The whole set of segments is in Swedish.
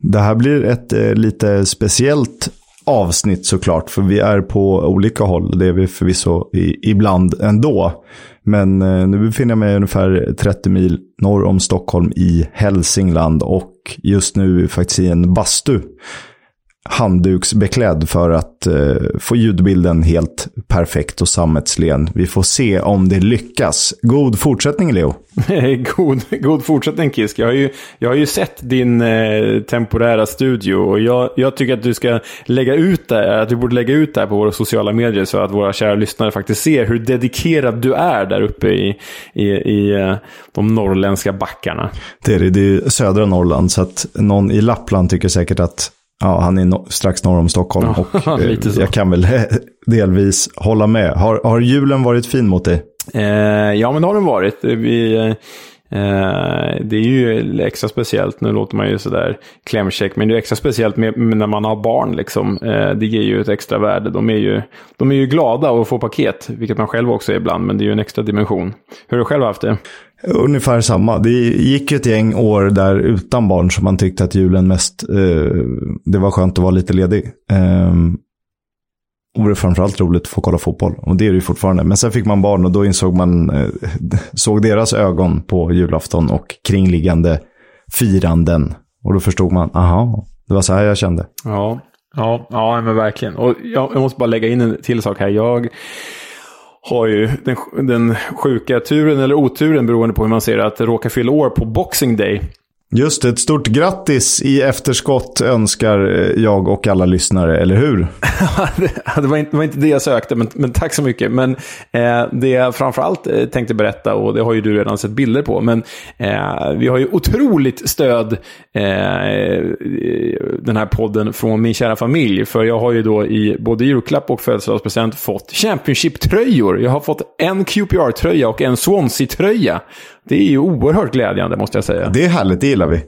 Det här blir ett eh, lite speciellt avsnitt såklart, för vi är på olika håll. Det är vi förvisso i, ibland ändå. Men eh, nu befinner jag mig ungefär 30 mil norr om Stockholm i Hälsingland och just nu faktiskt i en bastu handduksbeklädd för att eh, få ljudbilden helt perfekt och sammetslen. Vi får se om det lyckas. God fortsättning, Leo. god, god fortsättning, Kisk. Jag har ju, jag har ju sett din eh, temporära studio och jag, jag tycker att du ska lägga ut det, att du borde lägga ut det här på våra sociala medier så att våra kära lyssnare faktiskt ser hur dedikerad du är där uppe i, i, i uh, de norrländska backarna. Det är det, det är södra Norrland, så att någon i Lappland tycker säkert att Ja, han är no strax norr om Stockholm. och eh, jag kan väl delvis hålla med. Har, har julen varit fin mot dig? Eh, ja, men det har den varit. Vi, eh, det är ju extra speciellt, nu låter man ju sådär klämkäck, men det är extra speciellt med, med när man har barn. Liksom. Eh, det ger ju ett extra värde. De är ju, de är ju glada att få paket, vilket man själv också är ibland, men det är ju en extra dimension. Hur har du själv haft det? Ungefär samma. Det gick ett gäng år där utan barn som man tyckte att julen mest, eh, det var skönt att vara lite ledig. Eh, och det är framförallt roligt att få kolla fotboll. Och det är det ju fortfarande. Men sen fick man barn och då insåg man, eh, såg deras ögon på julafton och kringliggande firanden. Och då förstod man, aha, det var så här jag kände. Ja, ja, ja men verkligen. Och jag, jag måste bara lägga in en till sak här. Jag har ju den, den sjuka turen eller oturen beroende på hur man ser det, att råka fylla år på Boxing Day. Just det, ett stort grattis i efterskott önskar eh, jag och alla lyssnare, eller hur? det, var inte, det var inte det jag sökte, men, men tack så mycket. Men eh, det jag framförallt eh, tänkte berätta, och det har ju du redan sett bilder på, men eh, vi har ju otroligt stöd eh, den här podden från min kära familj. För jag har ju då i både julklapp och födelsedagspresent fått Championship-tröjor. Jag har fått en QPR-tröja och en Swansea-tröja. Det är ju oerhört glädjande måste jag säga. Det är härligt, det gillar vi.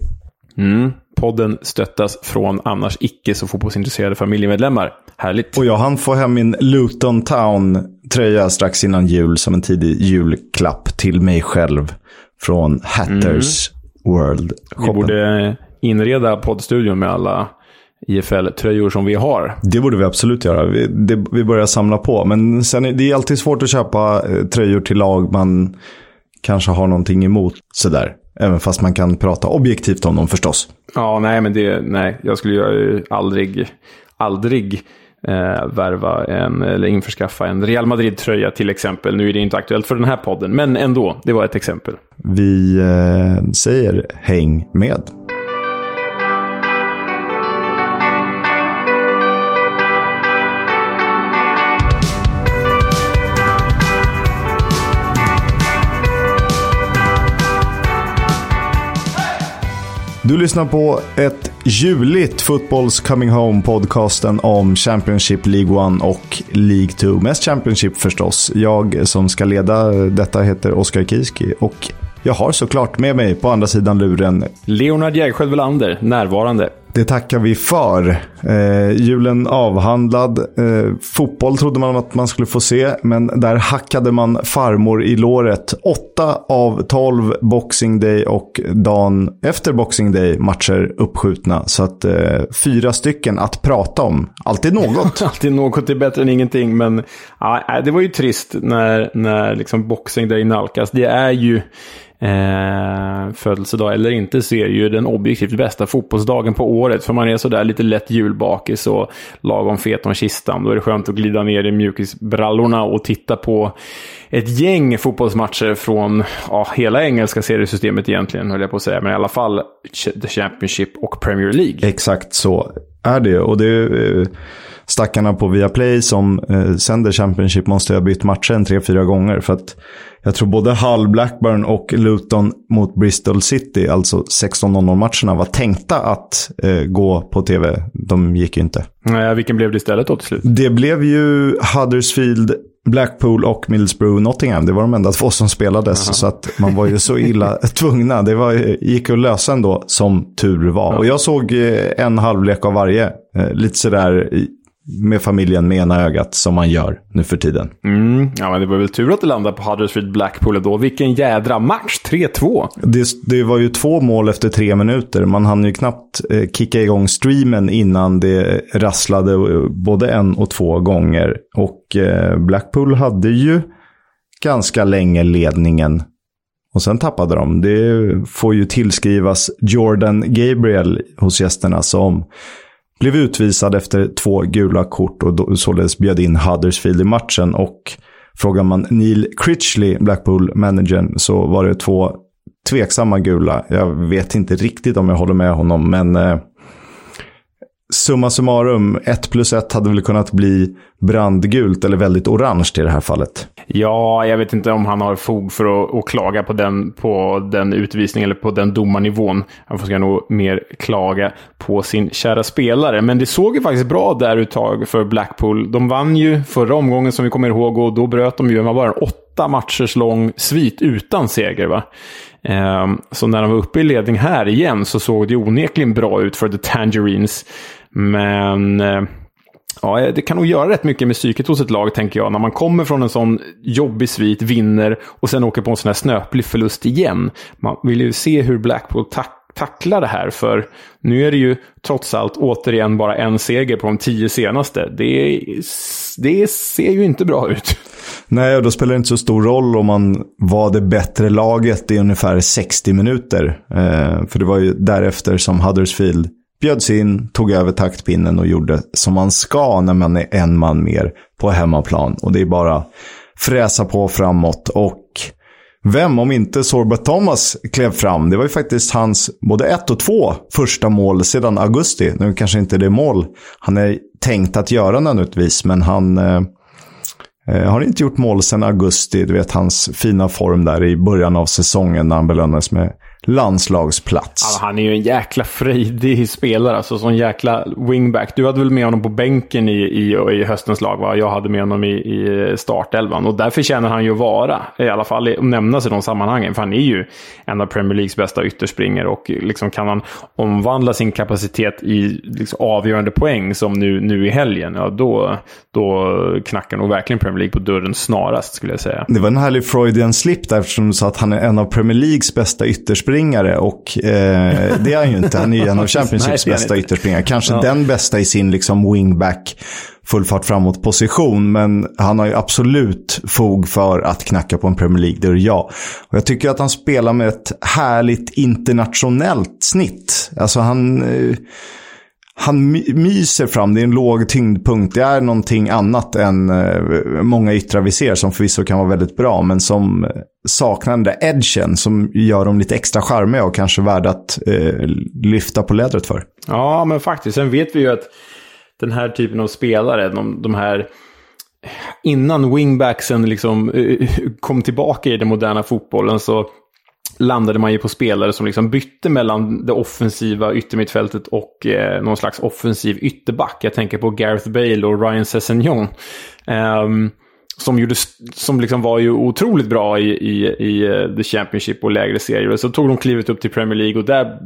Mm. Podden stöttas från annars icke så fotbollsintresserade familjemedlemmar. Härligt. Och jag hann få hem min Luton Town-tröja strax innan jul som en tidig julklapp till mig själv. Från Hatters mm. World. -shoppen. Vi borde inreda poddstudion med alla IFL-tröjor som vi har. Det borde vi absolut göra. Vi, det, vi börjar samla på. Men sen är det är alltid svårt att köpa eh, tröjor till lag man kanske har någonting emot sådär. Även fast man kan prata objektivt om dem förstås. Ja, nej, men det, nej, jag skulle ju aldrig, aldrig eh, värva en, eller införskaffa en Real Madrid-tröja till exempel. Nu är det inte aktuellt för den här podden, men ändå, det var ett exempel. Vi eh, säger häng med. Du lyssnar på ett juligt Fotbolls Coming Home-podcasten om Championship League 1 och League 2. Mest Championship förstås. Jag som ska leda detta heter Oskar Kiski och jag har såklart med mig på andra sidan luren Leonard Jägersjö Welander, närvarande. Det tackar vi för. Eh, julen avhandlad. Eh, fotboll trodde man att man skulle få se, men där hackade man farmor i låret. Åtta av tolv Boxing Day och dagen efter Boxing Day matcher uppskjutna. Så att eh, fyra stycken att prata om. Alltid något. Alltid något är bättre än ingenting, men ja, det var ju trist när, när liksom Boxing Day nalkas. Det är ju eh, födelsedag eller inte så är det ju den objektivt bästa fotbollsdagen på året. För man är sådär lite lätt julbakis och lagom fet om kistan. Då är det skönt att glida ner i mjukisbrallorna och titta på ett gäng fotbollsmatcher från ja, hela engelska seriesystemet egentligen, höll jag på att säga. Men i alla fall The Championship och Premier League. Exakt så är det. Och det är eh, stackarna på Viaplay som eh, sänder Championship måste ha bytt matchen tre, fyra gånger. För att jag tror både Hull, Blackburn och Luton mot Bristol City, alltså 16-0-matcherna, var tänkta att eh, gå på tv. De gick ju inte. Nej, vilken blev det istället då till slut? Det blev ju Huddersfield, Blackpool och Middlesbrough Nottingham. Det var de enda två som spelades. Aha. Så att man var ju så illa tvungna. Det var, gick att lösa ändå, som tur var. Ja. Och jag såg eh, en halvlek av varje. Eh, lite sådär med familjen med ena ögat som man gör nu för tiden. Mm, ja, men det var väl tur att det landade på Huddersfield Blackpool då. Vilken jädra match! 3-2. Det, det, var ju två mål efter tre minuter. Man hann ju knappt eh, kicka igång streamen innan det rasslade eh, både en och två gånger. Och eh, Blackpool hade ju ganska länge ledningen. Och sen tappade de. Det får ju tillskrivas Jordan Gabriel hos gästerna som blev utvisad efter två gula kort och då, således bjöd in Huddersfield i matchen. Och frågar man Neil Critchley, Blackpool-managern, så var det två tveksamma gula. Jag vet inte riktigt om jag håller med honom, men eh, summa summarum, 1 plus 1 hade väl kunnat bli brandgult eller väldigt orange i det här fallet. Ja, jag vet inte om han har fog för att, att klaga på den, på den utvisningen eller på den domarnivån. Han får nog mer klaga på sin kära spelare. Men det såg ju faktiskt bra där ett tag för Blackpool. De vann ju förra omgången som vi kommer ihåg och då bröt de ju, det var bara en åtta matchers lång svit utan seger. Va? Ehm, så när de var uppe i ledning här igen så såg det onekligen bra ut för The Tangerines. Men eh, ja, det kan nog göra rätt mycket med psyket hos ett lag, tänker jag. När man kommer från en sån jobbig svit, vinner och sen åker på en sån här snöplig förlust igen. Man vill ju se hur Blackpool tack tackla det här. För nu är det ju trots allt återigen bara en seger på de tio senaste. Det, det ser ju inte bra ut. Nej, och då spelar det inte så stor roll om man var det bättre laget i ungefär 60 minuter. Eh, för det var ju därefter som Huddersfield bjöds in, tog över taktpinnen och gjorde som man ska när man är en man mer på hemmaplan. Och det är bara fräsa på framåt. Och vem, om inte Sorbet Thomas, klev fram? Det var ju faktiskt hans både ett och två första mål sedan augusti. Nu kanske inte det är mål han är tänkt att göra nödvändigtvis, men han eh, eh har inte gjort mål sedan augusti. Du vet hans fina form där i början av säsongen när han belönades med landslagsplats. Ja, han är ju en jäkla frejdig spelare, alltså sån jäkla wingback. Du hade väl med honom på bänken i, i, i höstens lag, va? Jag hade med honom i, i startelvan. Och därför känner han ju att vara, i alla fall att nämnas i de sammanhangen. För han är ju en av Premier Leagues bästa ytterspringare och liksom kan han omvandla sin kapacitet i liksom avgörande poäng som nu, nu i helgen, ja då, då knackar nog verkligen Premier League på dörren snarast skulle jag säga. Det var en härlig Freudian slip där eftersom du sa att han är en av Premier Leagues bästa ytterspringare ytterspringare och eh, det är han ju inte. Han är ju en av Championships bästa ytterspringare. Kanske ja. den bästa i sin liksom wingback full fart framåt position. Men han har ju absolut fog för att knacka på en Premier League, det är jag. Och jag tycker att han spelar med ett härligt internationellt snitt. Alltså han... Eh, han myser fram, det är en låg tyngdpunkt. Det är någonting annat än eh, många yttrar vi ser som förvisso kan vara väldigt bra, men som eh, saknar den där edgen som gör dem lite extra charmiga och kanske värda att eh, lyfta på lädret för. Ja, men faktiskt. Sen vet vi ju att den här typen av spelare, de, de här eh, innan wingbacksen liksom eh, kom tillbaka i den moderna fotbollen så landade man ju på spelare som liksom bytte mellan det offensiva yttermittfältet och eh, någon slags offensiv ytterback. Jag tänker på Gareth Bale och Ryan Sessegnon. Um, som, gjorde, som liksom var ju otroligt bra i, i, i eh, The Championship och lägre serier. Så tog de klivet upp till Premier League och där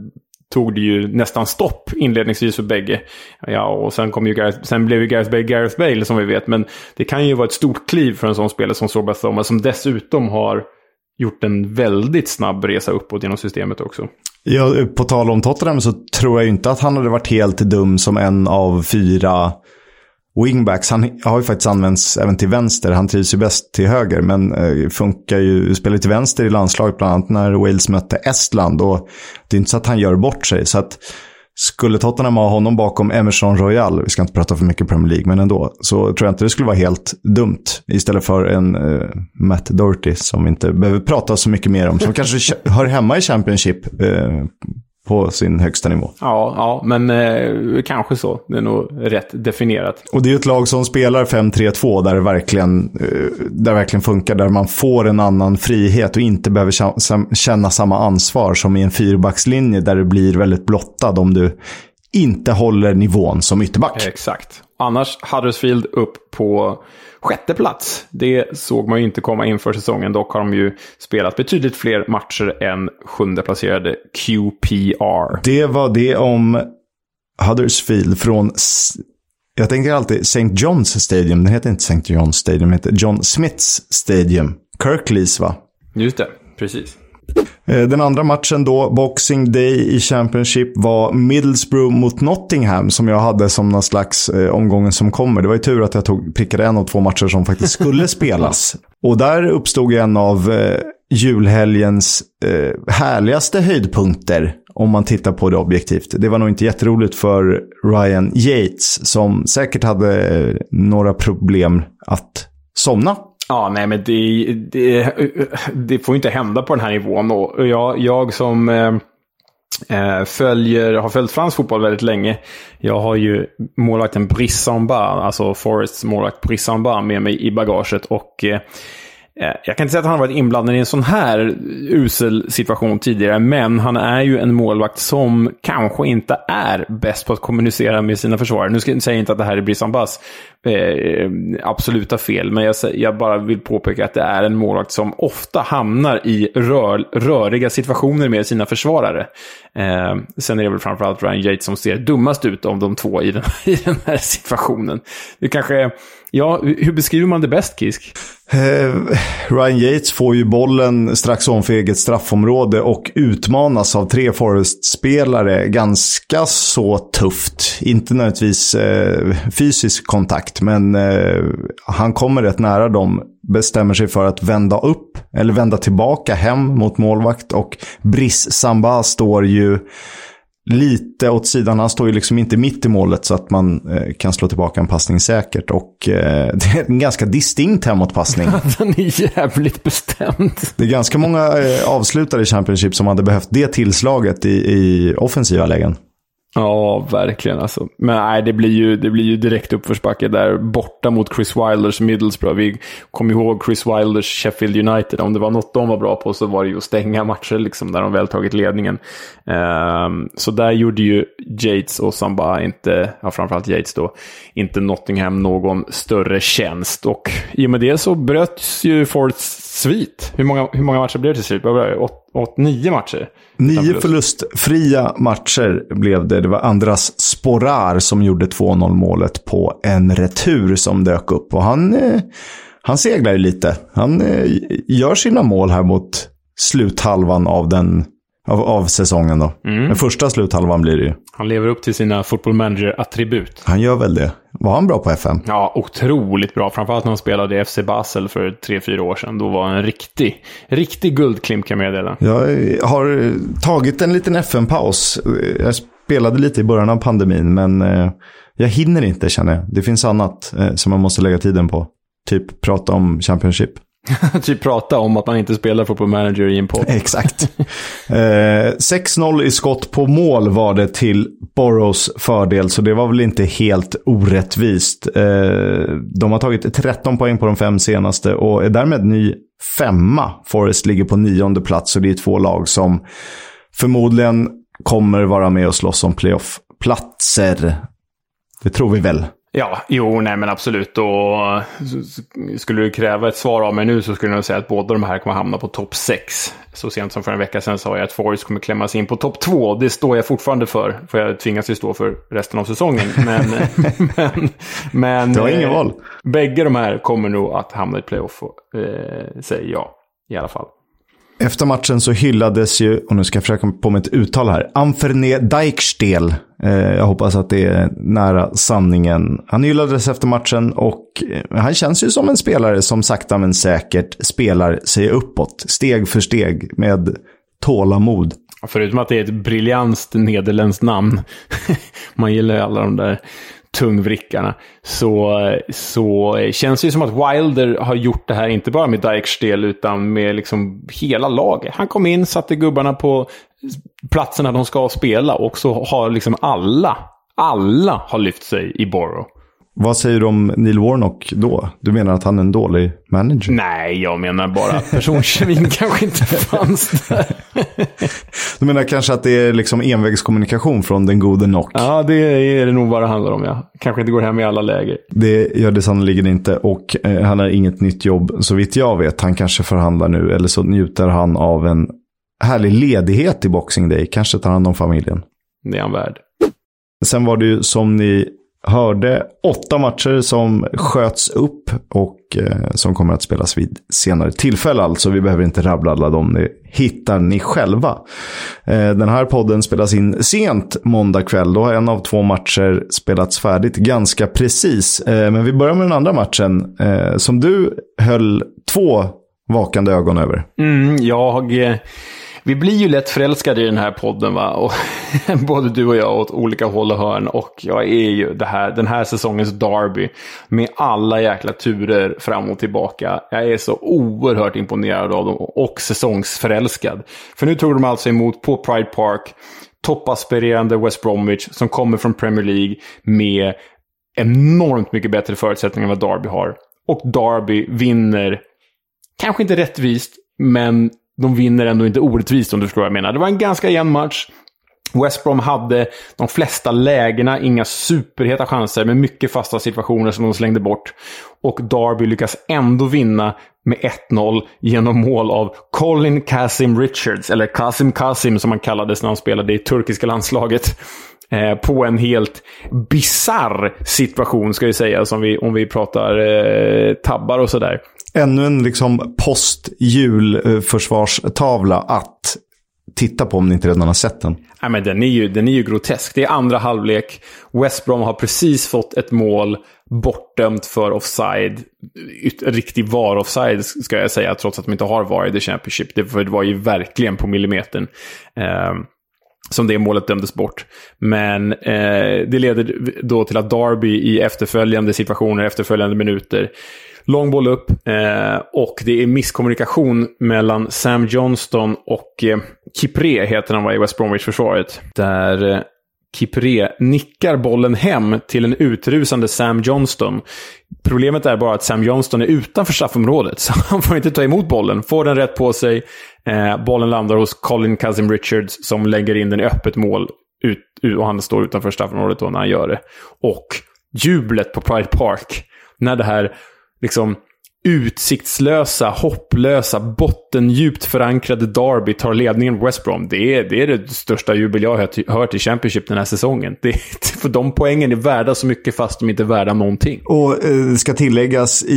tog det ju nästan stopp inledningsvis för bägge. Ja, och sen, kom ju Gareth, sen blev ju Gareth Bale Gareth Bale som vi vet. Men det kan ju vara ett stort kliv för en sån spelare som Sorba Thomas som dessutom har gjort en väldigt snabb resa uppåt genom systemet också. Ja, på tal om Tottenham så tror jag inte att han hade varit helt dum som en av fyra wingbacks. Han har ju faktiskt använts även till vänster. Han trivs ju bäst till höger, men eh, funkar ju, spelar till vänster i landslaget, bland annat när Wales mötte Estland. Och det är inte så att han gör bort sig. Så att skulle Tottenham ha honom bakom Emerson Royal, vi ska inte prata för mycket Premier League, men ändå, så tror jag inte det skulle vara helt dumt. Istället för en uh, Matt Doherty som vi inte behöver prata så mycket mer om, som kanske hör hemma i Championship uh, på sin högsta nivå. Ja, ja men eh, kanske så. Det är nog rätt definierat. Och det är ett lag som spelar 5-3-2 där det verkligen, eh, där det verkligen funkar. Där man får en annan frihet och inte behöver känna samma ansvar som i en fyrbackslinje där det blir väldigt blottad om du inte håller nivån som ytterback. Exakt. Annars Huddersfield upp på sjätte plats. Det såg man ju inte komma inför säsongen. Dock har de ju spelat betydligt fler matcher än sjunde placerade QPR. Det var det om Huddersfield från Jag tänker alltid St. John's Stadium. Den heter inte St. John's Stadium, den heter John Smiths Stadium. Kirklees va? Just det, precis. Eh, den andra matchen då, Boxing Day i Championship, var Middlesbrough mot Nottingham som jag hade som någon slags eh, omgången som kommer. Det var ju tur att jag tog, prickade en av två matcher som faktiskt skulle spelas. Och där uppstod en av eh, julhelgens eh, härligaste höjdpunkter, om man tittar på det objektivt. Det var nog inte jätteroligt för Ryan Yates, som säkert hade eh, några problem att somna Ja, nej men det, det, det får inte hända på den här nivån. Och jag, jag som eh, eh, följer, har följt fransk fotboll väldigt länge. Jag har ju målvakten Brissamba, alltså Forests målvakt Brissamba med mig i bagaget. Och Eh, Eh, jag kan inte säga att han har varit inblandad i en sån här usel situation tidigare, men han är ju en målvakt som kanske inte är bäst på att kommunicera med sina försvarare. Nu säger jag inte att det här är Brissan Bass eh, absoluta fel, men jag, jag, bara vill påpeka att det är en målvakt som ofta hamnar i rör, röriga situationer med sina försvarare. Eh, sen är det väl framförallt Ryan Yates som ser dummast ut av de två i den, i den här situationen. Det kanske Ja, hur beskriver man det bäst, Kisk? Eh, Ryan Yates får ju bollen strax ovanför eget straffområde och utmanas av tre Forest-spelare ganska så tufft. Inte nödvändigtvis eh, fysisk kontakt, men eh, han kommer rätt nära dem. Bestämmer sig för att vända upp, eller vända tillbaka hem mot målvakt. Och Briss Samba står ju lite åt sidan. Han står ju liksom inte mitt i målet så att man eh, kan slå tillbaka en passning säkert. Och eh, det är en ganska distinkt hemåtpassning. Den är jävligt bestämd. Det är ganska många eh, avslutare i Championship som hade behövt det tillslaget i, i offensiva lägen. Ja, verkligen alltså. Men nej, det blir ju, det blir ju direkt uppförsbacke där borta mot Chris Wilders Middlesbrough. Vi kommer ihåg Chris Wilders Sheffield United. Om det var något de var bra på så var det ju att stänga matcher liksom, när de väl tagit ledningen. Um, så där gjorde ju Yates och Samba inte, ja framförallt Yates då, inte Nottingham någon större tjänst. Och i och med det så bröts ju Ford's svit. Hur många, hur många matcher blev det till slut? Åt nio matcher? Nio förlustfria matcher blev det. Det var Andras Sporar som gjorde 2-0 målet på en retur som dök upp. Och han, eh, han seglar ju lite. Han eh, gör sina mål här mot sluthalvan av den av, av säsongen då. Mm. Den första sluthalvan blir det ju. Han lever upp till sina football manager-attribut. Han gör väl det. Var han bra på FM? Ja, otroligt bra. Framförallt när han spelade i FC Basel för tre fyra år sedan. Då var han en riktig, riktig guldklimp kan jag meddela. Jag har tagit en liten FM-paus. Jag spelade lite i början av pandemin, men eh, jag hinner inte känner jag. Det finns annat eh, som man måste lägga tiden på. Typ prata om Championship. typ prata om att man inte spelar fotboll Manager i en podd. Exakt. Eh, 6-0 i skott på mål var det till Boroughs fördel, så det var väl inte helt orättvist. Eh, de har tagit 13 poäng på de fem senaste och är därmed ny femma. Forest ligger på nionde plats och det är två lag som förmodligen kommer vara med och slåss om playoff-platser. Det tror vi väl. Ja, jo, nej men absolut. Och skulle du kräva ett svar av mig nu så skulle jag säga att båda de här kommer hamna på topp 6. Så sent som för en vecka sedan sa jag att Forest kommer klämmas in på topp 2. Det står jag fortfarande för. För jag tvingas ju stå för resten av säsongen. Men, men, men du har ingen val. Bägge de här kommer nog att hamna i playoff, eh, säger jag i alla fall. Efter matchen så hyllades ju, och nu ska jag försöka på mig ett uttal här, Anferne Dijkstel. Eh, jag hoppas att det är nära sanningen. Han hyllades efter matchen och eh, han känns ju som en spelare som sakta men säkert spelar sig uppåt, steg för steg, med tålamod. Förutom att det är ett briljant nederländskt namn. Man gillar ju alla de där tungvrickarna. Så, så känns det ju som att Wilder har gjort det här, inte bara med Dykes del, utan med liksom hela laget. Han kom in, satte gubbarna på platserna de ska spela och så har liksom alla, alla har lyft sig i Borough. Vad säger du om Neil Warnock då? Du menar att han är en dålig manager? Nej, jag menar bara att personkemin kanske inte fanns där. du menar kanske att det är liksom envägskommunikation från den gode Nock? Ja, det är det nog vad det handlar om. Ja. Kanske inte går hem i alla läger. Det gör det sannoliken inte. Och eh, han har inget nytt jobb, så vitt jag vet. Han kanske förhandlar nu, eller så njuter han av en härlig ledighet i Boxing Day. Kanske tar hand om familjen. Det är han värd. Sen var det ju som ni hörde åtta matcher som sköts upp och eh, som kommer att spelas vid senare tillfälle. Alltså vi behöver inte rabbla alla dem, det hittar ni själva. Eh, den här podden spelas in sent måndag kväll. Då har en av två matcher spelats färdigt ganska precis. Eh, men vi börjar med den andra matchen eh, som du höll två vakande ögon över. Mm, jag eh, vi blir ju lätt förälskade i den här podden, va? Och både du och jag åt olika håll och hörn. Och jag är ju det här, den här säsongens Derby. Med alla jäkla turer fram och tillbaka. Jag är så oerhört imponerad av dem och säsongsförälskad. För nu tog de alltså emot på Pride Park toppaspirerande West Bromwich som kommer från Premier League med enormt mycket bättre förutsättningar än vad Derby har. Och Derby vinner, kanske inte rättvist, men de vinner ändå inte orättvist om du förstår vad jag menar. Det var en ganska jämn match. West Brom hade de flesta lägena, inga superheta chanser, men mycket fasta situationer som de slängde bort. Och Derby lyckas ändå vinna med 1-0 genom mål av Colin Kasim Richards, eller Kasim Kasim som han kallades när han spelade i turkiska landslaget. Eh, på en helt bizarr situation, ska vi säga, som vi, om vi pratar eh, tabbar och sådär ännu en liksom post-jul-försvarstavla att titta på om ni inte redan har sett den. Nej, men den, är ju, den är ju grotesk. Det är andra halvlek. West Brom har precis fått ett mål bortdömt för offside. Riktig VAR-offside ska jag säga, trots att de inte har VAR i The Championship. Det var ju verkligen på millimetern. Eh, som det målet dömdes bort. Men eh, det leder då till att Darby i efterföljande situationer, efterföljande minuter, Långboll upp eh, och det är misskommunikation mellan Sam Johnston och eh, Kipré, heter han var i West Bromwich-försvaret. Där eh, Kipré nickar bollen hem till en utrusande Sam Johnston. Problemet är bara att Sam Johnston är utanför straffområdet, så han får inte ta emot bollen. Får den rätt på sig. Eh, bollen landar hos Colin Cousin Richards som lägger in den i öppet mål. Ut, och han står utanför straffområdet då när han gör det. Och jublet på Pride Park. När det här liksom utsiktslösa, hopplösa, den djupt förankrade Derby tar ledningen West Brom. Det är, det är det största jubel jag har hört i Championship den här säsongen. Det, för de poängen är värda så mycket fast de inte är värda någonting. Och eh, ska tilläggas i,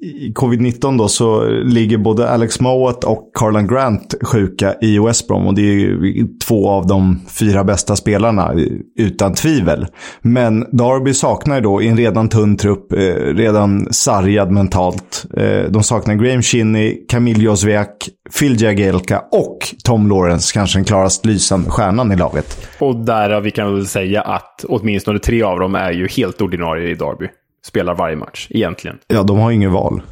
i covid-19 då så ligger både Alex Mowat och Carlan Grant sjuka i West Brom. Och det är två av de fyra bästa spelarna eh, utan tvivel. Men Derby saknar då i en redan tunn trupp, eh, redan sargad mentalt Eh, de saknar Graham Shinney, Camille Josviak, Phil Jagielka och Tom Lawrence, kanske den klarast lysande stjärnan i laget. Och där vi kan väl säga att åtminstone tre av dem är ju helt ordinarie i Derby. Spelar varje match, egentligen. Ja, de har inget val.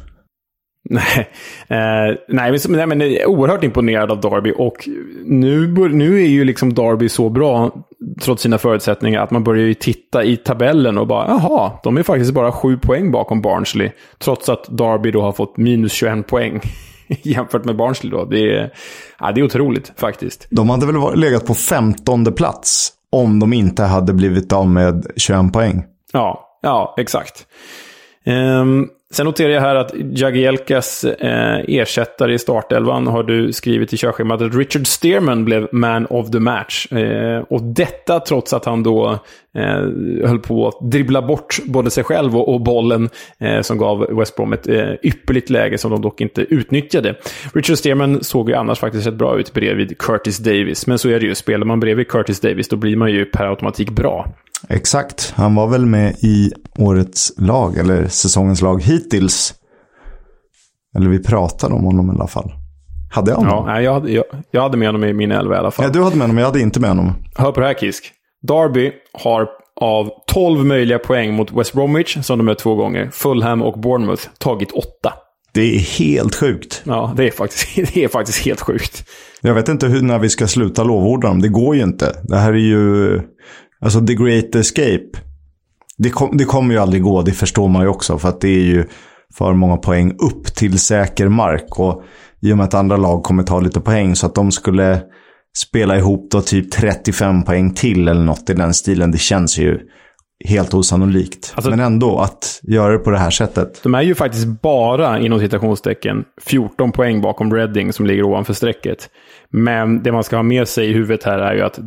Nej, eh, nej, men, nej, men är oerhört imponerad av Derby. Och nu, nu är ju liksom Derby så bra, trots sina förutsättningar, att man börjar ju titta i tabellen och bara, jaha, de är faktiskt bara sju poäng bakom Barnsley. Trots att Derby då har fått minus 21 poäng jämfört med Barnsley då. Det är, ja, det är otroligt faktiskt. De hade väl legat på femtonde plats om de inte hade blivit av med 21 poäng. Ja, ja exakt. Um, Sen noterar jag här att Jagielkas eh, ersättare i startelvan har du skrivit i körschemat att Richard Stearman blev man of the match. Eh, och detta trots att han då eh, höll på att dribbla bort både sig själv och, och bollen eh, som gav West Brom ett eh, ypperligt läge som de dock inte utnyttjade. Richard Stearman såg ju annars faktiskt rätt bra ut bredvid Curtis Davis. Men så är det ju, spelar man bredvid Curtis Davis då blir man ju per automatik bra. Exakt, han var väl med i årets lag, eller säsongens lag hittills. Eller vi pratade om honom i alla fall. Hade jag honom? Ja, jag, hade, jag, jag hade med honom i min elva i alla fall. Ja, du hade med honom, jag hade inte med honom. Hör på det här Kisk. Derby har av 12 möjliga poäng mot West Bromwich, som de är två gånger, Fulham och Bournemouth, tagit åtta. Det är helt sjukt. Ja, det är faktiskt, det är faktiskt helt sjukt. Jag vet inte hur, när vi ska sluta lovorda dem. Det går ju inte. Det här är ju... Alltså The Great Escape. Det, kom, det kommer ju aldrig gå, det förstår man ju också. För att det är ju för många poäng upp till säker mark. Och i och med att andra lag kommer ta lite poäng så att de skulle spela ihop då typ 35 poäng till eller något i den stilen. Det känns ju helt osannolikt. Alltså, Men ändå, att göra det på det här sättet. De är ju faktiskt bara, inom citationstecken, 14 poäng bakom Reading som ligger ovanför strecket. Men det man ska ha med sig i huvudet här är ju att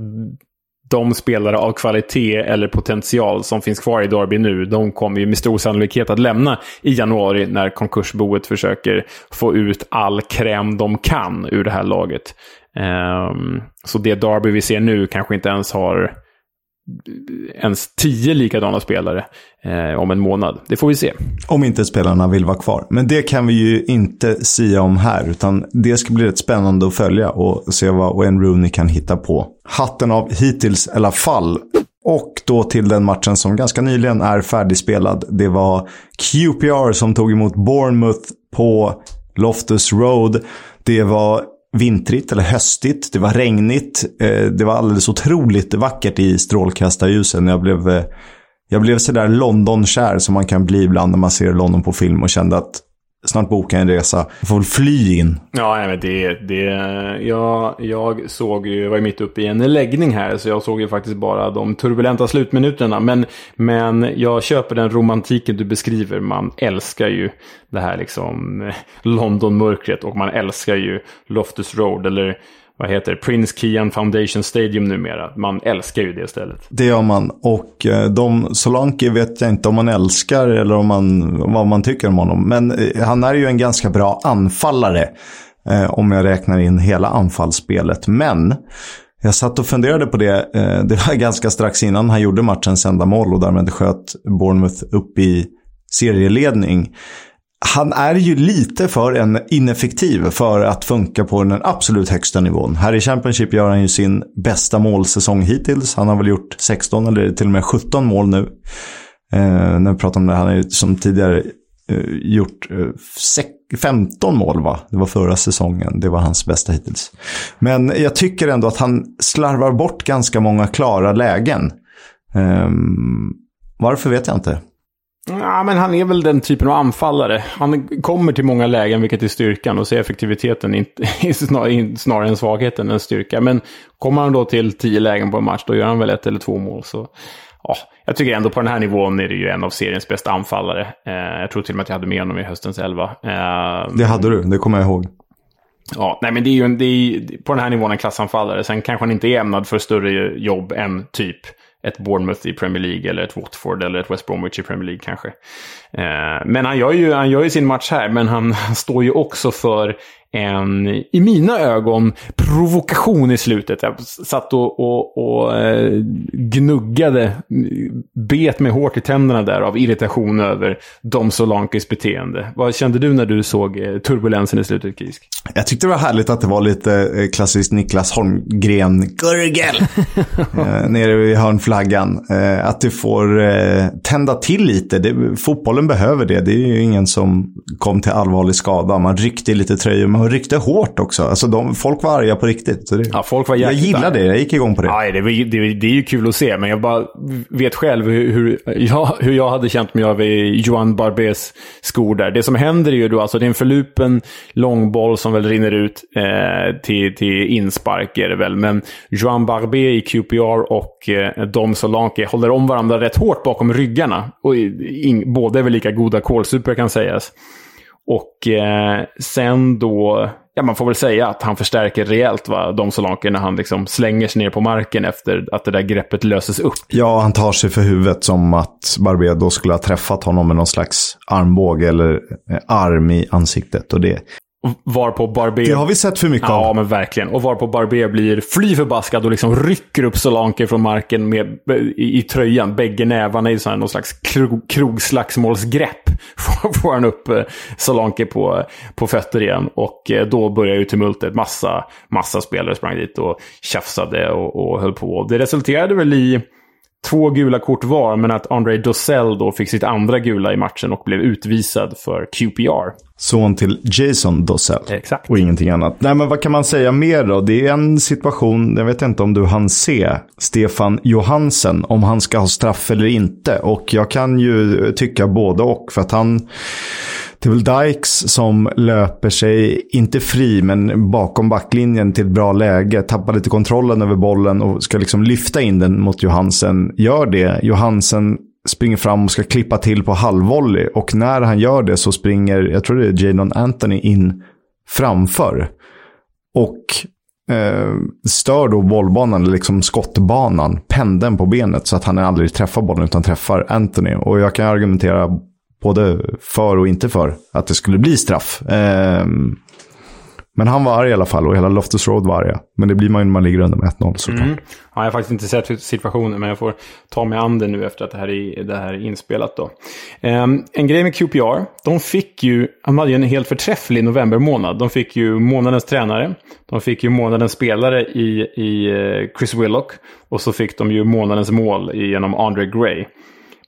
de spelare av kvalitet eller potential som finns kvar i Derby nu, de kommer ju med stor sannolikhet att lämna i januari när konkursboet försöker få ut all kräm de kan ur det här laget. Um, så det Derby vi ser nu kanske inte ens har ens tio likadana spelare eh, om en månad. Det får vi se. Om inte spelarna vill vara kvar. Men det kan vi ju inte sia om här. Utan det ska bli rätt spännande att följa och se vad Wayne Rooney kan hitta på. Hatten av hittills i alla fall. Och då till den matchen som ganska nyligen är färdigspelad. Det var QPR som tog emot Bournemouth på Loftus Road. Det var vintrigt eller höstigt. Det var regnigt. Eh, det var alldeles otroligt vackert i strålkastarljusen. Jag blev, eh, jag blev sådär London-kär som man kan bli ibland när man ser London på film och kände att snart boka en resa. Jag får väl fly in. Ja, men det, det, jag, jag såg ju, var ju mitt uppe i en läggning här, så jag såg ju faktiskt bara de turbulenta slutminuterna. Men, men jag köper den romantiken du beskriver. Man älskar ju det här liksom eh, London-mörkret och man älskar ju Loftus Road, eller vad heter det, Prince Kian Foundation Stadium numera. Man älskar ju det stället. Det gör man. Och eh, de Solanke vet jag inte om man älskar eller om man, vad man tycker om honom. Men eh, han är ju en ganska bra anfallare. Eh, om jag räknar in hela anfallsspelet. Men jag satt och funderade på det. Eh, det var ganska strax innan han gjorde matchens enda mål och därmed sköt Bournemouth upp i serieledning han är ju lite för en ineffektiv för att funka på den absolut högsta nivån. Här i Championship gör han ju sin bästa målsäsong hittills. Han har väl gjort 16 eller till och med 17 mål nu. Eh, när vi pratar om det, han har ju som tidigare eh, gjort eh, 15 mål va? Det var förra säsongen. Det var hans bästa hittills. Men jag tycker ändå att han slarvar bort ganska många klara lägen. Eh, varför vet jag inte. Ja, men han är väl den typen av anfallare. Han kommer till många lägen, vilket är styrkan. Och så är effektiviteten inte, snarare en svaghet än en styrka. Men kommer han då till tio lägen på en match, då gör han väl ett eller två mål. Så, ja, jag tycker ändå på den här nivån är det ju en av seriens bästa anfallare. Eh, jag tror till och med att jag hade med honom i höstens elva. Eh, det hade du, det kommer jag ihåg. Ja, nej men det är ju en, det är, på den här nivån en klassanfallare. Sen kanske han inte är ämnad för större jobb än typ ett Bournemouth i Premier League eller ett Watford eller ett West Bromwich i Premier League kanske. Eh, men han gör, ju, han gör ju sin match här, men han, han står ju också för en, i mina ögon, provokation i slutet. Jag satt och, och, och eh, gnuggade, bet mig hårt i tänderna där av irritation över Dom Solankis beteende. Vad kände du när du såg eh, turbulensen i slutet, Kisk? Jag tyckte det var härligt att det var lite eh, klassiskt Niklas Holmgren-gurgel nere vid hörnflaggan. Att det får tända till lite. Det, fotbollen behöver det. Det är ju ingen som kom till allvarlig skada. Man ryckte lite tröjor och ryckte hårt också. Alltså de, folk var arga på riktigt. Så det, ja, folk var jag gillar det, jag gick igång på det. Ja, det, det, det, är ju kul att se, men jag bara vet själv hur, hur, jag, hur jag hade känt mig av Johan Barbés skor där. Det som händer är ju då, alltså det är en förlupen långboll som väl rinner ut eh, till, till inspark är det väl. Men Johan Barbé i QPR och eh, Dom Solanke håller om varandra rätt hårt bakom ryggarna. Och in, båda är väl lika goda kålsupor kan sägas. Och eh, sen då, ja man får väl säga att han förstärker rejält va, de Solanke när han liksom slänger sig ner på marken efter att det där greppet löses upp. Ja, han tar sig för huvudet som att Barbedo skulle ha träffat honom med någon slags armbåge eller eh, arm i ansiktet. Och det, var på Barbé... Det har vi sett för mycket ja, av. Ja, men verkligen. Och var på Barbé blir fly förbaskad och liksom rycker upp Solanke från marken med, i, i tröjan. Bägge nävarna i någon slags krog, krogslagsmålsgrepp. Får, får han upp eh, Solanke på, på fötter igen. Och eh, då börjar ju tumultet. Massa, massa spelare sprang dit och tjafsade och, och höll på. Det resulterade väl i två gula kort var, men att André Dossell då fick sitt andra gula i matchen och blev utvisad för QPR. Son till Jason Dossell. Exakt. Och ingenting annat. Nej, men vad kan man säga mer då? Det är en situation, jag vet inte om du hann se Stefan Johansen, om han ska ha straff eller inte. Och jag kan ju tycka både och, för att han det är väl Dykes som löper sig, inte fri, men bakom backlinjen till ett bra läge. Tappar lite kontrollen över bollen och ska liksom lyfta in den mot Johansen. Gör det. Johansen springer fram och ska klippa till på halvvolley. Och när han gör det så springer, jag tror det är Jadon Anthony in framför. Och eh, stör då bollbanan, liksom skottbanan, pendeln på benet så att han aldrig träffar bollen utan träffar Anthony. Och jag kan argumentera både för och inte för att det skulle bli straff. Eh, men han var arg i alla fall och hela Loftus Road var arga. Men det blir man ju när man ligger under med 1-0 såklart. Mm. Ja, jag har faktiskt inte sett situationen, men jag får ta mig an det nu efter att det här är, det här är inspelat. Då. Um, en grej med QPR, de fick ju, de hade ju en helt förträfflig novembermånad. De fick ju månadens tränare, de fick ju månadens spelare i, i eh, Chris Willock och så fick de ju månadens mål genom Andre Gray.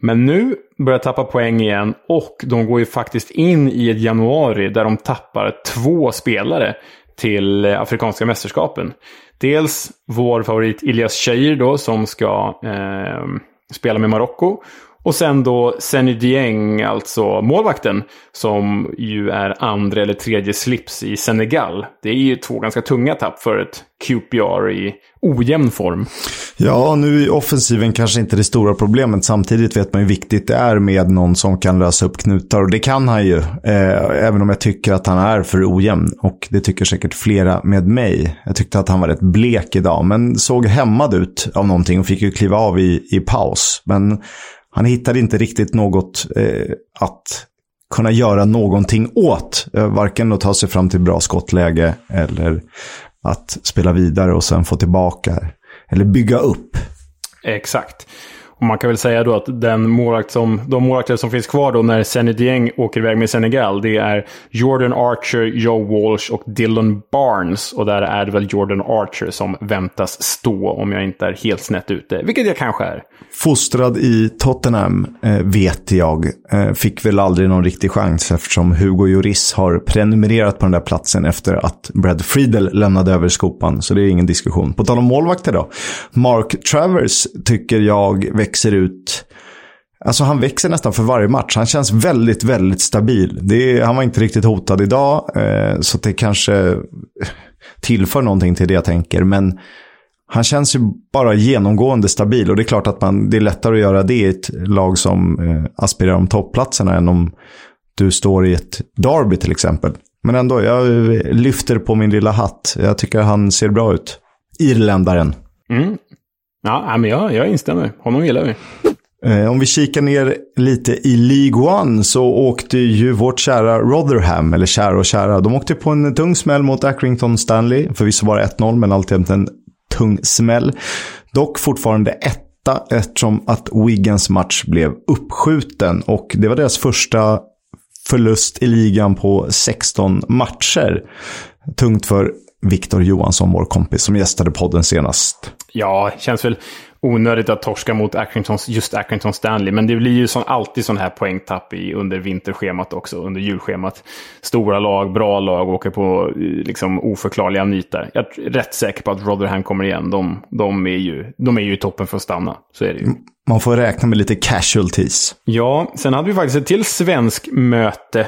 Men nu börjar tappa poäng igen och de går ju faktiskt in i ett januari där de tappar två spelare till Afrikanska mästerskapen. Dels vår favorit Ilias Cheir då som ska eh, spela med Marocko. Och sen då Senny Dieng, alltså målvakten, som ju är andra eller tredje slips i Senegal. Det är ju två ganska tunga tapp för ett QPR i ojämn form. Ja, nu är offensiven kanske inte det stora problemet. Samtidigt vet man hur viktigt det är med någon som kan lösa upp knutar. Och det kan han ju, eh, även om jag tycker att han är för ojämn. Och det tycker säkert flera med mig. Jag tyckte att han var rätt blek idag, men såg hämmad ut av någonting och fick ju kliva av i, i paus. Men han hittade inte riktigt något eh, att kunna göra någonting åt. Eh, varken att ta sig fram till bra skottläge eller att spela vidare och sen få tillbaka. Eller bygga upp. Exakt. Och man kan väl säga då att den målvakt som, de målvakter som finns kvar då när Senedieng åker iväg med Senegal, det är Jordan Archer, Joe Walsh och Dylan Barnes. Och där är det väl Jordan Archer som väntas stå om jag inte är helt snett ute, vilket jag kanske är. Fostrad i Tottenham, eh, vet jag. Eh, fick väl aldrig någon riktig chans eftersom Hugo Lloris har prenumererat på den där platsen efter att Brad Friedel lämnade över skopan. Så det är ingen diskussion. På tal om målvakter då. Mark Travers tycker jag växer ut Alltså han växer nästan för varje match. Han känns väldigt, väldigt stabil. Det är, han var inte riktigt hotad idag, eh, så det kanske tillför någonting till det jag tänker. Men han känns ju bara genomgående stabil och det är klart att man, det är lättare att göra det i ett lag som eh, aspirerar om toppplatserna än om du står i ett derby till exempel. Men ändå, jag lyfter på min lilla hatt. Jag tycker han ser bra ut. Irländaren. Mm. Ja, men jag, jag instämmer. Honom gillar vi. Eh, om vi kikar ner lite i League One så åkte ju vårt kära Rotherham, eller kära och kära, de åkte på en tung smäll mot Accrington Stanley. Förvisso bara 1-0, men alltjämt en tung smäll. Dock fortfarande etta eftersom att Wiggins match blev uppskjuten. Och det var deras första förlust i ligan på 16 matcher. Tungt för Viktor Johansson, vår kompis som gästade podden senast. Ja, känns väl onödigt att torska mot Accringtons, just Accrington Stanley. Men det blir ju som, alltid sån här poängtapp i, under vinterschemat också, under julschemat. Stora lag, bra lag, åker på liksom, oförklarliga nitar. Jag är rätt säker på att Rotherham kommer igen. De, de, är ju, de är ju i toppen för att stanna. Så är det ju. Man får räkna med lite casualties. Ja, sen hade vi faktiskt ett till svensk möte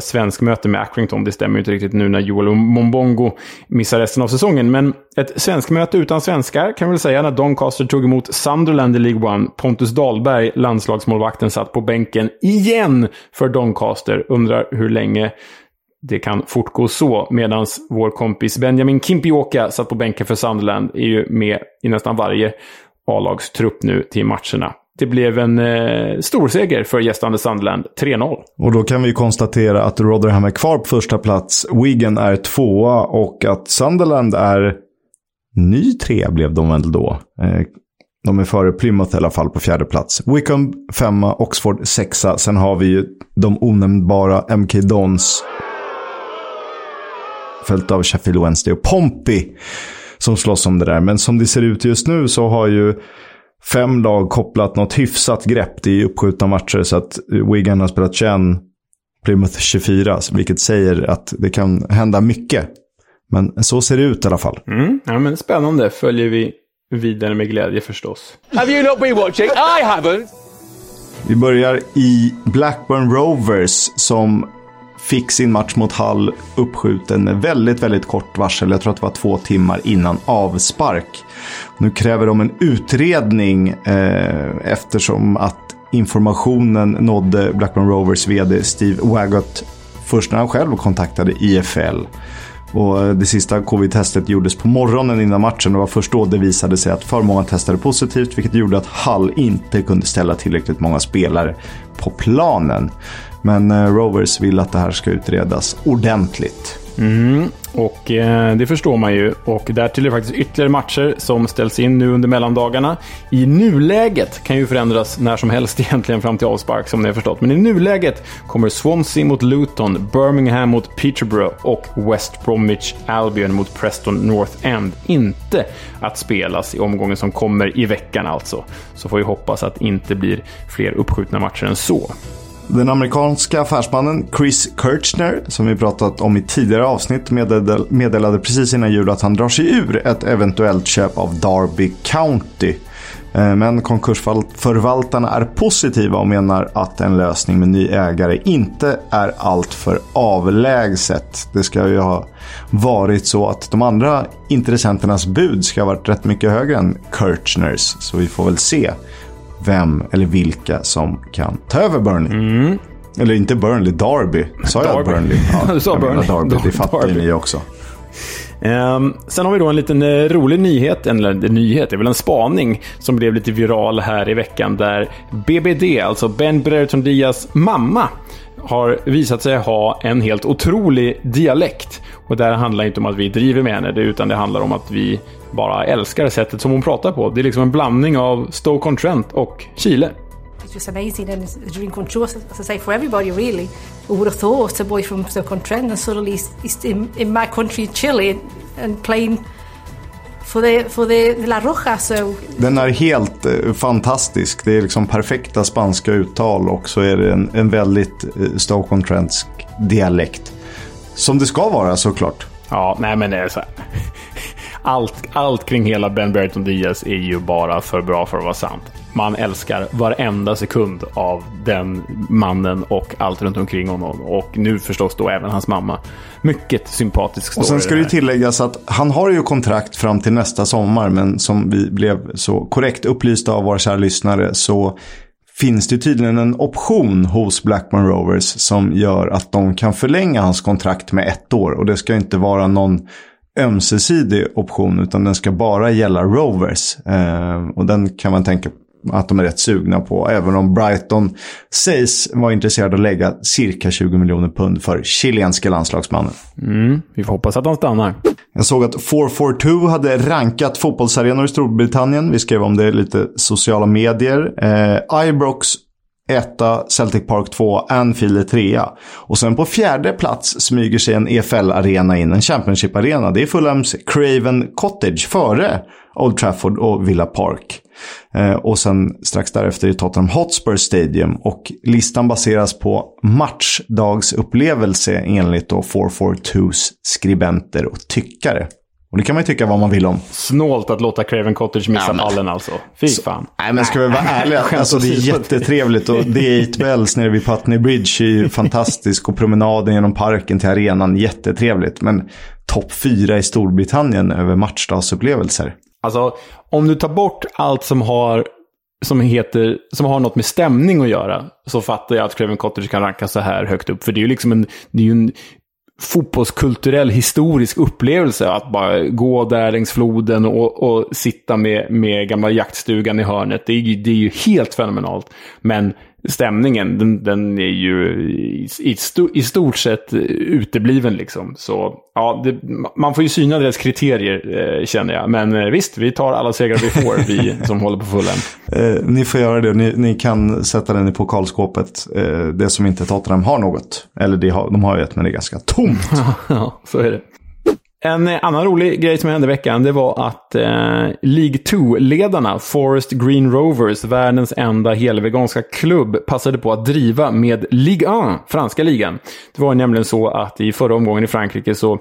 svensk möte med Accrington. Det stämmer ju inte riktigt nu när Joel Mombongo missar resten av säsongen. Men ett svensk möte utan svenskar kan vi väl säga när Doncaster tog emot Sunderland i League One. Pontus Dahlberg, landslagsmålvakten, satt på bänken igen för Doncaster. Undrar hur länge det kan fortgå så. Medan vår kompis Benjamin Kimpioka satt på bänken för Sunderland. Är ju med i nästan varje A-lagstrupp nu till matcherna. Det blev en eh, storseger för gästande Sunderland, 3-0. Och då kan vi konstatera att Rotherham är kvar på första plats, Wigan är tvåa och att Sunderland är ny trea blev de väl då. Eh, de är före Plymouth i alla fall på fjärde plats. Wickham femma, Oxford sexa. Sen har vi ju de onämnbara MK Dons. Följt av Sheffield Wednesday och Pompey som slåss om det där. Men som det ser ut just nu så har ju fem lag kopplat något hyfsat grepp. Det är uppskjutna matcher så att Wigan har spelat 21, Plymouth 24. Vilket säger att det kan hända mycket. Men så ser det ut i alla fall. Mm, ja, men spännande. Följer vi vidare med glädje förstås. Have you not been watching? I haven't! Vi börjar i Blackburn Rovers som fick sin match mot Hull uppskjuten med väldigt, väldigt kort varsel. Jag tror att det var två timmar innan avspark. Nu kräver de en utredning eh, eftersom att informationen nådde Blackburn Rovers vd Steve Waggott först när han själv kontaktade IFL. Och eh, det sista covid-testet gjordes på morgonen innan matchen. Det var först då det visade sig att för många testade positivt, vilket gjorde att Hull inte kunde ställa tillräckligt många spelare på planen. Men eh, Rovers vill att det här ska utredas ordentligt. Mm, och eh, det förstår man ju. Och därtill är det faktiskt ytterligare matcher som ställs in nu under mellandagarna. I nuläget kan ju förändras när som helst egentligen fram till avspark som ni har förstått. Men i nuläget kommer Swansea mot Luton, Birmingham mot Peterborough och West Bromwich Albion mot Preston North End inte att spelas i omgången som kommer i veckan alltså. Så får vi hoppas att det inte blir fler uppskjutna matcher än så. Den amerikanska affärsmannen Chris Kirchner, som vi pratat om i tidigare avsnitt, meddelade, precis innan jul att han drar sig ur ett eventuellt köp av Derby County. Eh, men konkursförvaltarna är positiva och menar att en lösning med ny ägare inte är alltför avlägset. Det ska ju ha varit så att de andra intressenternas bud ska ha varit rätt mycket högre än Kirchners. Så vi får väl se vem eller vilka som kan ta över Burnley. Mm. Eller inte Burnley, Derby. Sa jag Derby. Burnley? Ja, Du sa jag Burnley. Derby. Det fattar ju Derby. ni också. Ehm, sen har vi då en liten eh, rolig nyhet, eller en nyhet, det är väl en spaning som blev lite viral här i veckan där BBD, alltså Ben Brereton Diaz mamma, har visat sig ha en helt otrolig dialekt. Och det här handlar inte om att vi driver med henne, det- utan det handlar om att vi bara älskar sättet som hon pratar på. Det är liksom en blandning av Stoke-on-Trent och Chile. It's just amazing and it's a dream come true, as I say, for everybody really. Who would have thought a boy from Stoke-on-Trent and suddenly he's, he's in, in my country, Chile, and playing for the, for the, the La Roja. So Den är helt eh, fantastisk. Det är liksom perfekta spanska uttal och så är det en, en väldigt eh, Stoke-on-Trentsk dialekt. Som det ska vara såklart. Ja, nej men det är så här. Allt, allt kring hela Ben Brereton Diaz är ju bara för bra för att vara sant. Man älskar varenda sekund av den mannen och allt runt omkring honom. Och nu förstås då även hans mamma. Mycket sympatisk story. Och sen ska det tilläggas att han har ju kontrakt fram till nästa sommar. Men som vi blev så korrekt upplysta av våra kära lyssnare så finns det tydligen en option hos Blackburn Rovers som gör att de kan förlänga hans kontrakt med ett år. Och det ska inte vara någon ömsesidig option utan den ska bara gälla Rovers. Eh, och den kan man tänka att de är rätt sugna på. Även om Brighton sägs vara intresserad av att lägga cirka 20 miljoner pund för chilenska landslagsmannen. Mm, vi får hoppas att han stannar. Jag såg att 442 hade rankat fotbollsarenor i Storbritannien. Vi skrev om det lite sociala medier. Eh, Ibrox etta, Celtic Park 2, Anfield är trea. Och sen på fjärde plats smyger sig en EFL-arena in, en Championship-arena. Det är Fulhams Craven Cottage före Old Trafford och Villa Park. Eh, och sen strax därefter i Tottenham Hotspur Stadium. Och listan baseras på matchdagsupplevelse enligt då 442s skribenter och tyckare. Och det kan man ju tycka vad man vill om. Snålt att låta Craven Cottage missa Ja, men- pallen alltså. Fy fan. Nej men ska vi vara ärliga, alltså det är jättetrevligt och det är 8 Bells nere vid Putney Bridge är ju fantastisk och promenaden genom parken till arenan jättetrevligt. Men topp fyra i Storbritannien över matchdagsupplevelser. Alltså, om du tar bort allt som har, som heter, som har något med stämning att göra, så fattar jag att Craven Cottage kan rankas så här högt upp. För det är ju liksom en, det är en fotbollskulturell historisk upplevelse att bara gå där längs floden och, och sitta med, med gamla jaktstugan i hörnet. Det är, ju- det är ju helt fenomenalt. Men stämningen, den, den är ju i, i, sto, i stort sett utebliven liksom. Så ja, det, man får ju syna deras kriterier eh, känner jag. Men eh, visst, vi tar alla segrar vi får, vi som håller på fullen. Eh, ni får göra det, ni, ni kan sätta den i pokalskåpet. Eh, det som inte Tottenham har något. Eller det har, de har ju ett men det är ganska tomt. Ja, så är det. En annan rolig grej som hände i veckan, det var att eh, League 2-ledarna, Forest Green Rovers, världens enda helveganska klubb, passade på att driva med Ligue 1, franska ligan. Det var nämligen så att i förra omgången i Frankrike så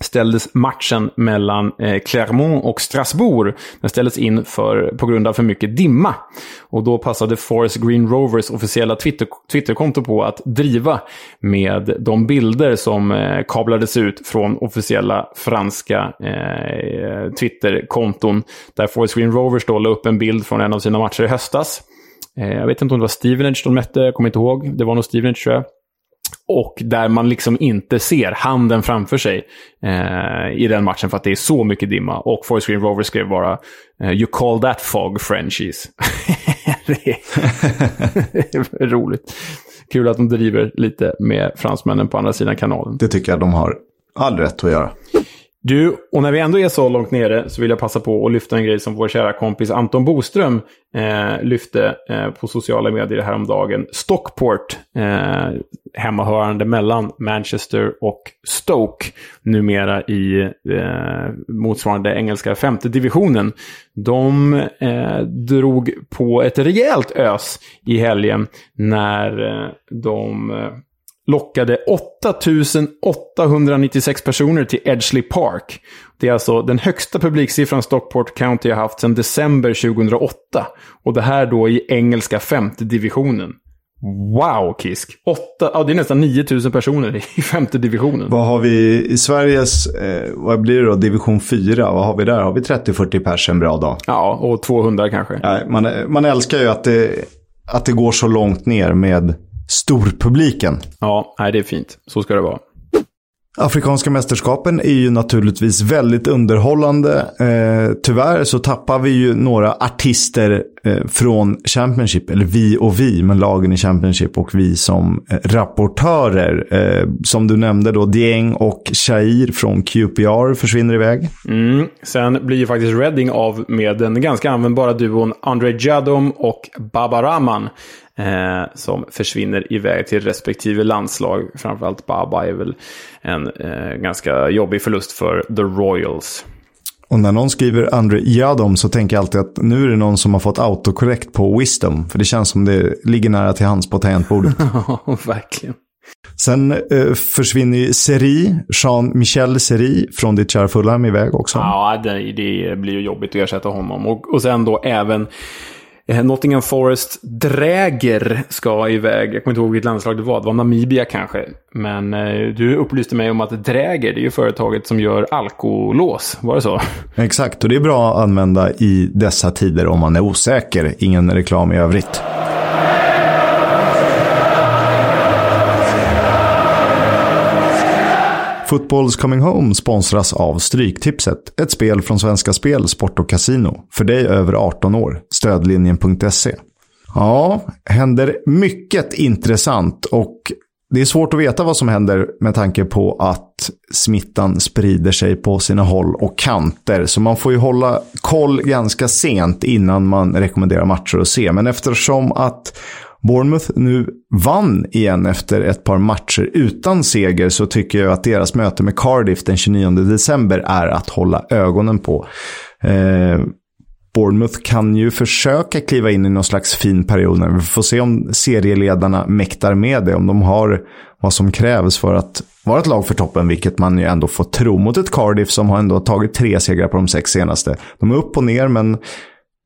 ställdes matchen mellan eh, Clermont och Strasbourg. Den ställdes in för, på grund av för mycket dimma. Och då passade Forest Green Rovers officiella Twitter, Twitterkonto på att driva med de bilder som eh, kablades ut från officiella franska eh, Twitterkonton. Där Forest Green Rovers då la upp en bild från en av sina matcher i höstas. Eh, jag vet inte om det var Stevenage de mötte, jag kommer inte ihåg. Det var nog Stevenage tror jag. Och där man liksom inte ser handen framför sig eh, i den matchen för att det är så mycket dimma. Och Forest Green Rovers skrev bara eh, “You call that fog Frenchies”. det, är, det är roligt. Kul att de driver lite med fransmännen på andra sidan kanalen. Det tycker jag de har all rätt att göra. Du, och när vi ändå är så långt nere så vill jag passa på att lyfta en grej som vår kära kompis Anton Boström eh, lyfte eh, på sociala medier häromdagen. Stockport, eh, hemmahörande mellan Manchester och Stoke, numera i eh, motsvarande engelska femte divisionen. De eh, drog på ett rejält ös i helgen när eh, de eh, lockade 8896 personer till Edgeley Park. Det är alltså den högsta publiksiffran Stockport County har haft sedan december 2008. Och det här då i engelska femte divisionen. Wow, Kisk! Åtta, ja, det är nästan 9000 personer i femte divisionen. Vad har vi i Sveriges, eh, vad blir det då, division 4? Vad har vi där? Har vi 30-40 pers en bra dag? Ja, och 200 kanske. Ja, man, man älskar ju att det, att det går så långt ner med storpubliken. Ja, nej, det är fint. Så ska det vara. Afrikanska mästerskapen är ju naturligtvis väldigt underhållande. Eh, tyvärr så tappar vi ju några artister eh, från Championship, eller vi och vi, men lagen i Championship och vi som eh, rapportörer. Eh, som du nämnde då, Dieng och Shair från QPR försvinner iväg. Mm. Sen blir ju faktiskt Reading av med den ganska användbara duon André Jadom och Baba Rahman. Eh, som försvinner iväg till respektive landslag. Framförallt Baba är väl en eh, ganska jobbig förlust för The Royals. Och när någon skriver André Jadom så tänker jag alltid att nu är det någon som har fått autokorrekt på Wisdom. För det känns som det ligger nära till hands på tangentbordet. Ja, verkligen. Sen eh, försvinner ju Seri, Jean-Michel Seri från ditt kära Fulham iväg också. Ja, det, det blir ju jobbigt att ersätta honom. Och, och sen då även Eh, Nottingham Forest Dräger ska iväg. Jag kommer inte ihåg vilket landslag det var. Det var Namibia kanske. Men eh, du upplyste mig om att Dräger, det är ju företaget som gör alkolås. Var det så? Exakt, och det är bra att använda i dessa tider om man är osäker. Ingen reklam i övrigt. Footballs Coming Home sponsras av Stryktipset. Ett spel från Svenska Spel, Sport och Casino. För dig över 18 år. Stödlinjen.se. Ja, händer mycket intressant och det är svårt att veta vad som händer med tanke på att smittan sprider sig på sina håll och kanter. Så man får ju hålla koll ganska sent innan man rekommenderar matcher att se. Men eftersom att Bournemouth nu vann igen efter ett par matcher utan seger så tycker jag att deras möte med Cardiff den 29 december är att hålla ögonen på. Eh, Bournemouth kan ju försöka kliva in i någon slags fin period. Vi får se om serieledarna mäktar med det. Om de har vad som krävs för att vara ett lag för toppen, vilket man ju ändå får tro mot ett Cardiff som har ändå tagit tre segrar på de sex senaste. De är upp och ner, men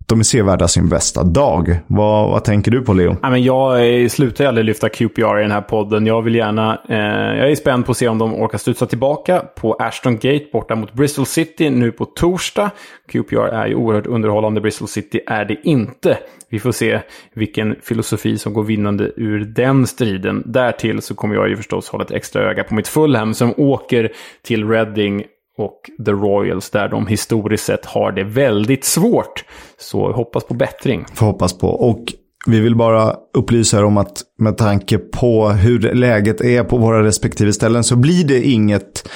de är sevärda sin bästa dag. Vad, vad tänker du på, Leo? Ja, men jag eh, slutar aldrig lyfta QPR i den här podden. Jag vill gärna... Eh, jag är spänd på att se om de orkar studsa tillbaka på Ashton Gate borta mot Bristol City nu på torsdag. QPR är ju oerhört underhållande. Bristol City är det inte. Vi får se vilken filosofi som går vinnande ur den striden. Därtill så kommer jag ju förstås hålla ett extra öga på mitt Fulham som åker till Reading och The Royals där de historiskt sett har det väldigt svårt. Så hoppas på bättring. Får hoppas på. Och vi vill bara upplysa er om att med tanke på hur läget är på våra respektive ställen så blir det inget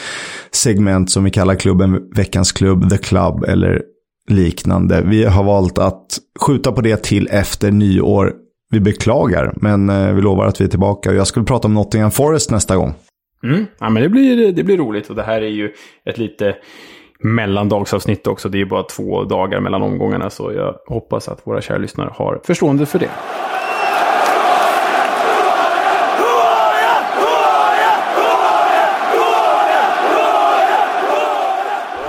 segment som vi kallar klubben Veckans klubb, The Club eller liknande. Vi har valt att skjuta på det till efter nyår. Vi beklagar, men eh, vi lovar att vi är tillbaka. Jag skulle prata om Nottingham Forest nästa gång. Mm. Ja, men det blir, det blir roligt och det här är ju ett lite mellandagsavsnitt också. Det är ju bara två dagar mellan omgångarna så jag hoppas att våra kära lyssnare har förstående för det.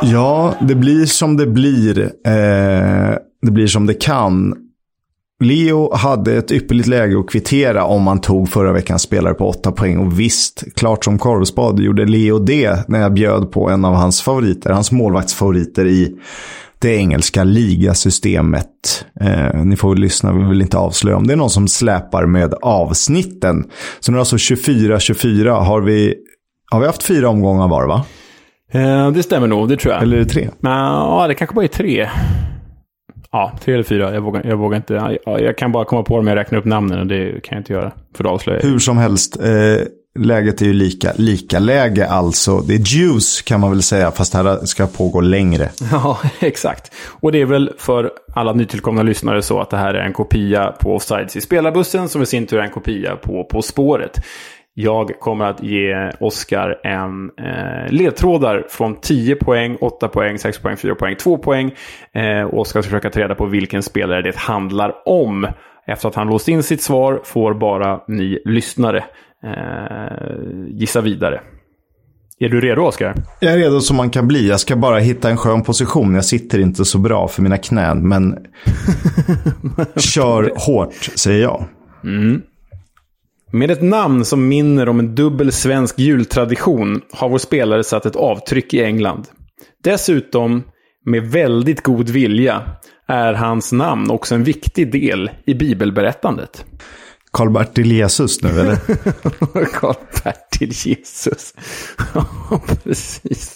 Ja, det blir som det blir. Eh, det blir som det kan. Leo hade ett ypperligt läge att kvittera om man tog förra veckans spelare på åtta poäng. Och visst, klart som korvspad gjorde Leo det när jag bjöd på en av hans favoriter, hans målvaktsfavoriter i det engelska ligasystemet. Eh, ni får väl lyssna, vi vill inte avslöja om det är någon som släpar med avsnitten. Så nu är alltså 24-24. Har vi, har vi haft fyra omgångar var va? Eh, det stämmer nog, det tror jag. Eller är det tre? Ja, det kanske bara är tre. Ja, tre eller fyra. Jag vågar, jag vågar inte. Ja, jag kan bara komma på dem jag räknar upp namnen och det kan jag inte göra. För då avslöjar jag. Hur som helst, eh, läget är ju lika, lika läge alltså. Det är juice kan man väl säga, fast det här ska pågå längre. Ja, exakt. Och det är väl för alla nytillkomna lyssnare så att det här är en kopia på Offsides i spelarbussen som i sin tur är en kopia på På spåret. Jag kommer att ge Oskar en eh, ledtrådar från 10 poäng, 8 poäng, 6 poäng, 4 poäng, 2 poäng. Eh, Oskar ska försöka ta reda på vilken spelare det handlar om. Efter att han låst in sitt svar får bara ni lyssnare eh, gissa vidare. Är du redo Oskar? Jag är redo som man kan bli. Jag ska bara hitta en skön position. Jag sitter inte så bra för mina knän, men kör hårt, säger jag. Med ett namn som minner om en dubbel svensk jultradition har vår spelare satt ett avtryck i England. Dessutom, med väldigt god vilja, är hans namn också en viktig del i bibelberättandet. Karl-Bertil Jesus nu, eller? Karl-Bertil Jesus. Ja, precis.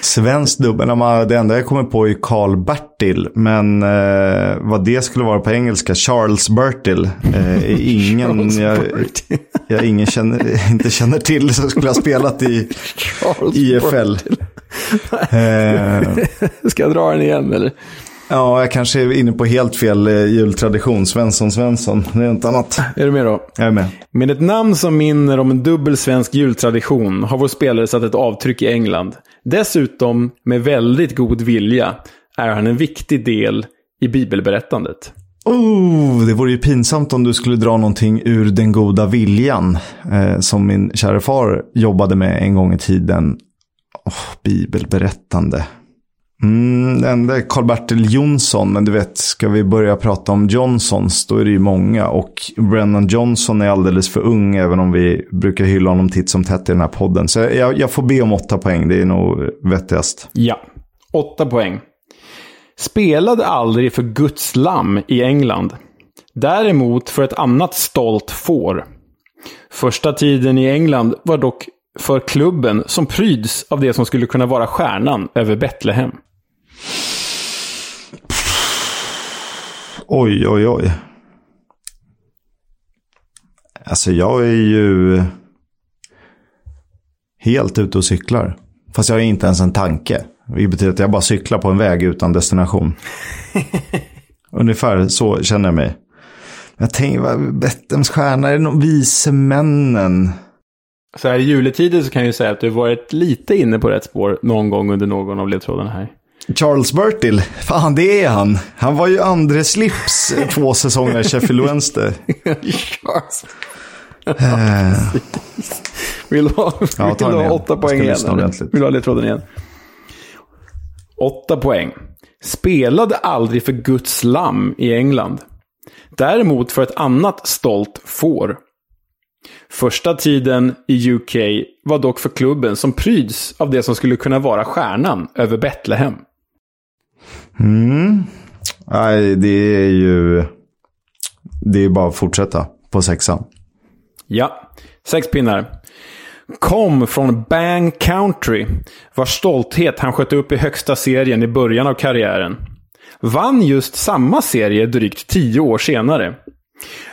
Svensk dubbel. Det enda jag kommer på är Karl-Bertil. Men eh, vad det skulle vara på engelska, Charles Bertil, eh, är ingen jag, jag ingen känner, inte känner till som skulle ha spelat i Charles IFL. Eh, Ska jag dra den igen eller? Ja, jag kanske är inne på helt fel eh, jultradition. Svensson, Svensson. Det är inte annat. Är du med då? Jag är med. Med ett namn som minner om en dubbel svensk jultradition har vår spelare satt ett avtryck i England. Dessutom, med väldigt god vilja, är han en viktig del i bibelberättandet. Oh, det vore ju pinsamt om du skulle dra någonting ur den goda viljan. Eh, som min kära far jobbade med en gång i tiden. Oh, bibelberättande. Mm, det enda är Karl-Bertil Jonsson, men du vet, ska vi börja prata om Johnsons, då är det ju många. Och Brennan Johnson är alldeles för ung, även om vi brukar hylla honom titt som tätt i den här podden. Så jag, jag får be om åtta poäng, det är nog vettigast. Ja, åtta poäng. Spelade aldrig för Guds lamm i England. Däremot för ett annat stolt får. Första tiden i England var dock för klubben som pryds av det som skulle kunna vara stjärnan över Betlehem. Oj, oj, oj. Alltså jag är ju helt ute och cyklar. Fast jag har inte ens en tanke. Det betyder att jag bara cyklar på en väg utan destination. Ungefär så känner jag mig. Jag tänker, Bettlehems stjärna, är det någon vise männen? Så här i juletider så kan jag ju säga att du varit lite inne på rätt spår någon gång under någon av ledtrådarna här. Charles Bertil, fan det är han. Han var ju andre slips två säsonger i Sheffield Wednesday. Eh, Vill du ha, Ja, vill ha åtta poäng igen? Vill du ha ledtråden igen? Åtta poäng. Spelade aldrig för Guds lamm i England. Däremot för ett annat stolt får. Första tiden i UK var dock för klubben som pryds av det som skulle kunna vara stjärnan över Betlehem. Mm. Nej, det är ju... Det är bara att fortsätta på sexan. Ja, sex pinnar. Kom från Bang Country, vars stolthet han sköt upp i högsta serien i början av karriären. Vann just samma serie drygt tio år senare.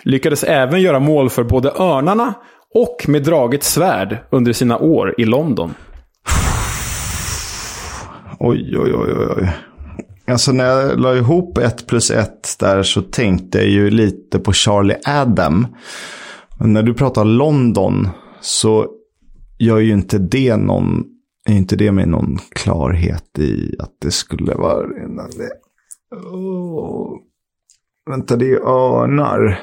Lyckades även göra mål för både Örnarna och med draget svärd under sina år i London. Oj, oj, oj, oj. Alltså när jag la ihop ett plus ett där så tänkte jag ju lite på Charlie Adam. Men när du pratar London så gör ju inte det någon, är inte det med någon klarhet i att det skulle vara innan det. Oh. Vänta, det är örnar.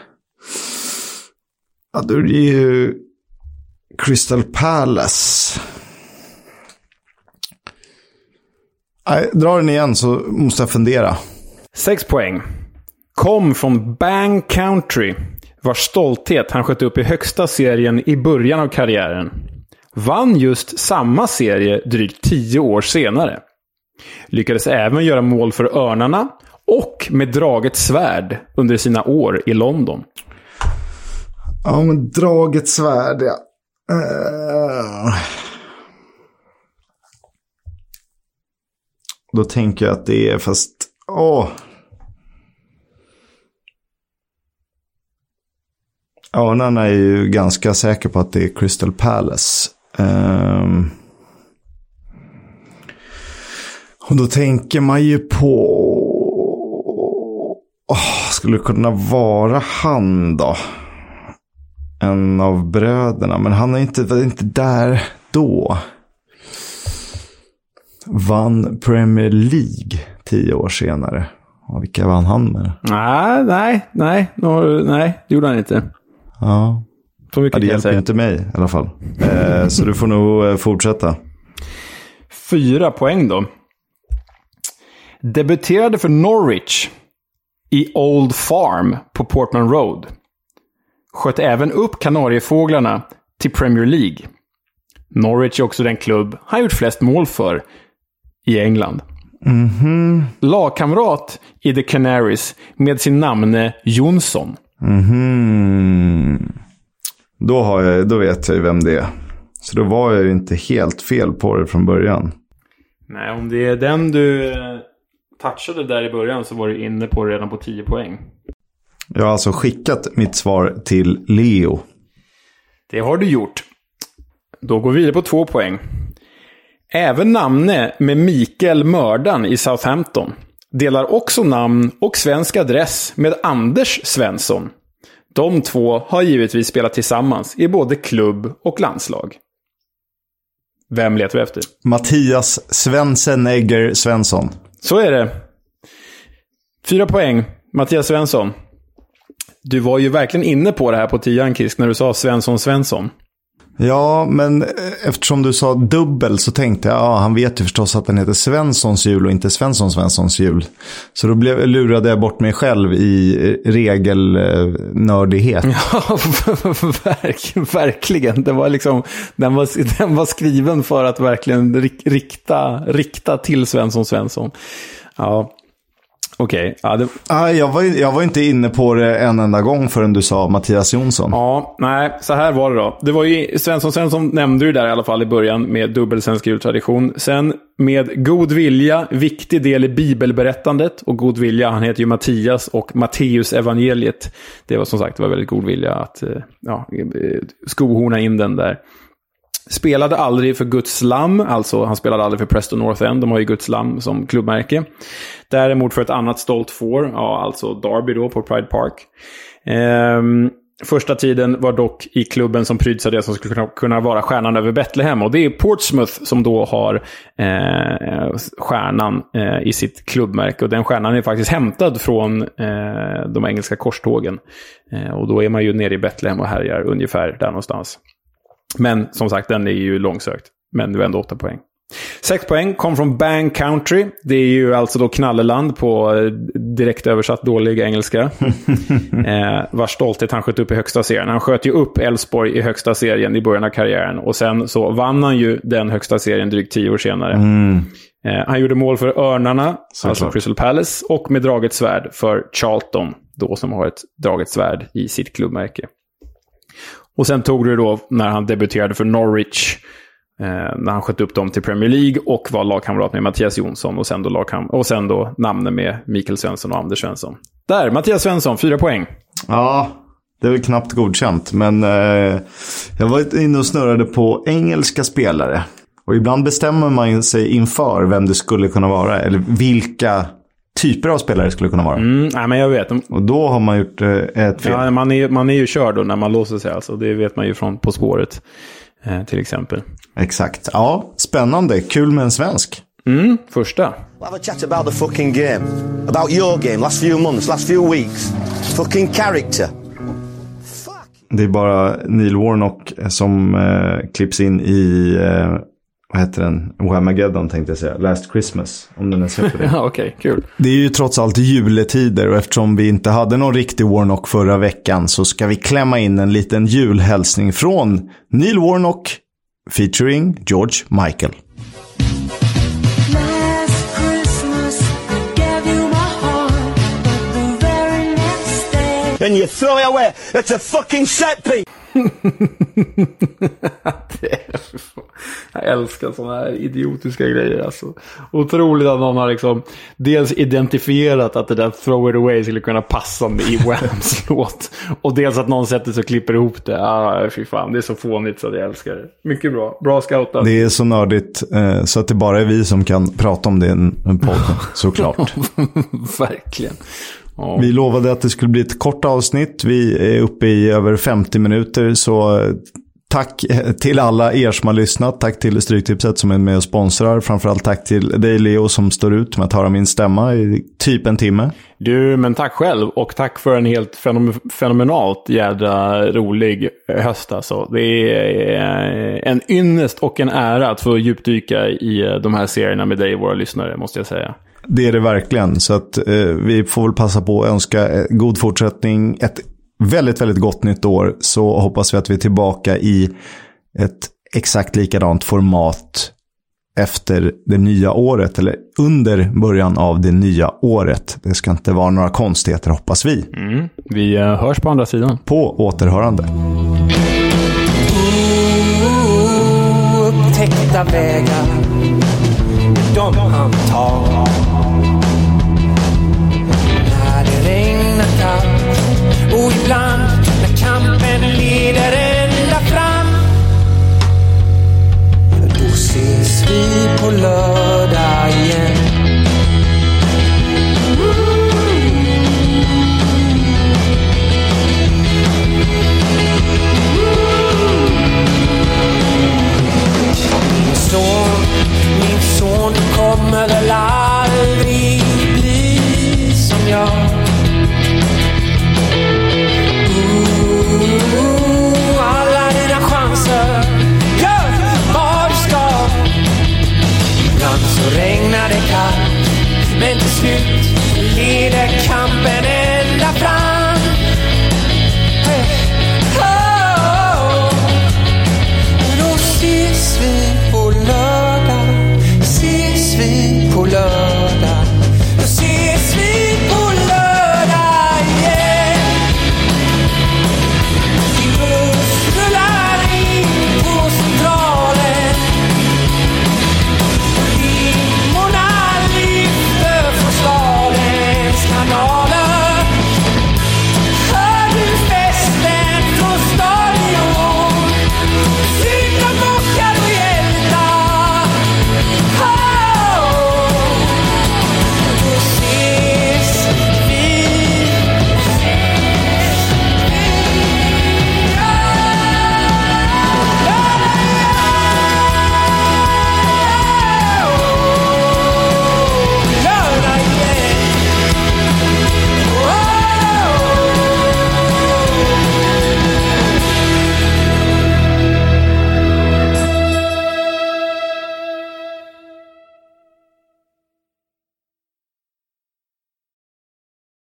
Ja, då är det ju Crystal Palace. Nej, dra den igen så måste jag fundera. Sex poäng. kom från Bang Country, vars stolthet han sköt upp i högsta serien i början av karriären. Vann just samma serie drygt tio år senare. Lyckades även göra mål för Örnarna och med draget svärd under sina år i London. Ja, men draget svärd, ja. Uh... Då tänker jag att det är fast... Åh. Örnarna är ju ganska säker på att det är Crystal Palace. Um, och då tänker man ju på... Oh, skulle det kunna vara han då? En av bröderna. Men han är inte, inte där då. Vann Premier League tio år senare. Och vilka vann han med? Nej, nej, nej, nej, det gjorde han inte. Ja. Så mycket Ja, det hjälper inte mig i alla fall. Eh, så du får nog eh, fortsätta. Fyra poäng då. Debuterade för Norwich i Old Farm på Portman Road. Sköt även upp Kanariefåglarna till Premier League. Norwich är också den klubb han gjort flest mål för i England. Lagkamrat i The Canaries med sin namne Jonsson. Mhm. Då, har jag, då vet jag ju vem det är. Så då var jag ju inte helt fel på det från början. Nej, om det är den du eh, touchade där i början så var du inne på det redan på 10 poäng. Jag har alltså skickat mitt svar till Leo. Det har du gjort. Då går vi vidare på två poäng. Även namne med Mikael Mördan i Southampton. Delar också namn och svensk adress med Anders Svensson. De två har givetvis spelat tillsammans i både klubb och landslag. Vem letar vi efter? Mattias Svensenegger Svensson. Så är det. Fyra poäng. Mattias Svensson. Du var ju verkligen inne på det här på tian, Kisk, när du sa Svensson Svensson. Ja, men eh, eftersom du sa dubbel så tänkte jag, ja, han vet ju förstås att den heter Svenssons jul och inte Svensson Svenssons jul. Så då blev, lurade jag bort mig själv i eh, regelnördighet. Ja, verk, verkligen. Det var liksom, den, var, den var skriven för att verkligen rik, rikta, rikta till Svensson Svensson. Ja, okej. Ja, det, Ah, jag, var, jag var inte inne på det en enda gång förrän du sa Mattias Jonsson. Ja, nej, så här var det då. Det var ju Svensson Svensson nämnde du där i alla fall i början med dubbel svensk jultradition. Sen med god vilja, viktig del i bibelberättandet. Och god vilja, han heter ju Mattias och Matteus evangeliet. Det var som sagt, det var väldigt god vilja att eh, ja, eh, skohorna in den där. Spelade aldrig för Guds Lam, alltså han spelade aldrig för Preston North End, de har ju Guds Lam som klubbmärke. Däremot för ett annat stolt får, ja alltså Derby då på Pride Park. Ehm, första tiden var dock i klubben som pryds av det som skulle kunna, vara stjärnan över Betlehem. Och det är Portsmouth som då har eh, stjärnan eh, i sitt klubbmärke. Och den stjärnan är faktiskt hämtad från eh, de engelska korstågen. Eh, och då är man ju nere i Betlehem och härjar ungefär där någonstans. Men som sagt, den är ju långsökt. Men det var ändå åtta poäng. Sex poäng kom från Bang Country. Det är ju alltså då knalleland på eh, direkt översatt dålig engelska. eh, vars stolthet han sköt upp i högsta serien. Han sköt ju upp Elfsborg i högsta serien i början av karriären. Och sen så vann han ju den högsta serien drygt tio år senare. Eh, han gjorde mål för Örnarna, alltså Crystal Palace, och med draget svärd för Charlton, då som har ett draget svärd i sitt klubbmärke. Och sen tog du då när han debuterade för Norwich, eh, när han sköt upp dem till Premier League och var lagkamrat med Mattias Jonsson och sen då, lagkam- och sen då namnen med Mikael Svensson och Anders Svensson. Där, Mattias Svensson, fyra poäng. Ja, det är väl knappt godkänt. Men eh, jag var inne och snurrade på engelska spelare. Och ibland bestämmer man sig inför vem det skulle kunna vara. Eller vilka typer av spelare skulle kunna vara. Mm, nej, men jag vet. Och då har man gjort eh, ett fel. Ja, man, är, man är ju körd då när man låser sig. Alltså. Det vet man ju från På spåret, eh, till exempel. Exakt. Ja, spännande. Kul med en svensk. Mm, första. We'll have a chat about the fucking game. About your game, last few months, last few weeks. Fucking character. Fuck. Det är bara Neil Warnock som eh, klipps in i eh, vad heter den? Whamageddon tänkte jag säga. Last Christmas. Om den är släppt det. Ja, Okej, kul. Det är ju trots allt juletider och eftersom vi inte hade någon riktig Warnock förra veckan så ska vi klämma in en liten julhälsning från Neil Warnock featuring George Michael. And you throw it away. It's a fucking set piece. Jag älskar sådana här idiotiska grejer. Alltså. Otroligt att någon har liksom dels identifierat att det där throw it away skulle kunna passa i Whams låt. Och dels att någon sätter sig och klipper ihop det. Ah, fy fan, det är så fånigt så att jag älskar det. Mycket bra. Bra scoutat. Det är så nördigt eh, så att det bara är vi som kan prata om det i en, en podd, såklart. Verkligen. Vi lovade att det skulle bli ett kort avsnitt. Vi är uppe i över 50 minuter, så eh, tack till alla er som har lyssnat. Tack till Stryktipset som är med och sponsrar. Framförallt tack till dig Leo som står ut med att höra min stämma i typ en timme. Du, men tack själv. Och tack för en helt fenom- fenomenalt jädra rolig höst alltså. Det är en ynnest och en ära att få djupdyka i de här serierna med dig, våra lyssnare, måste jag säga. Det är det verkligen. Så att eh, vi får väl passa på att önska eh, god fortsättning. Ett väldigt, väldigt gott nytt år. Så hoppas vi att vi är tillbaka i ett exakt likadant format efter det nya året. Eller under början av det nya året. Det ska inte vara några konstigheter hoppas vi. Vi eh, hörs på andra sidan. På återhörande. upptäckta vägar de han tar på lördag igen.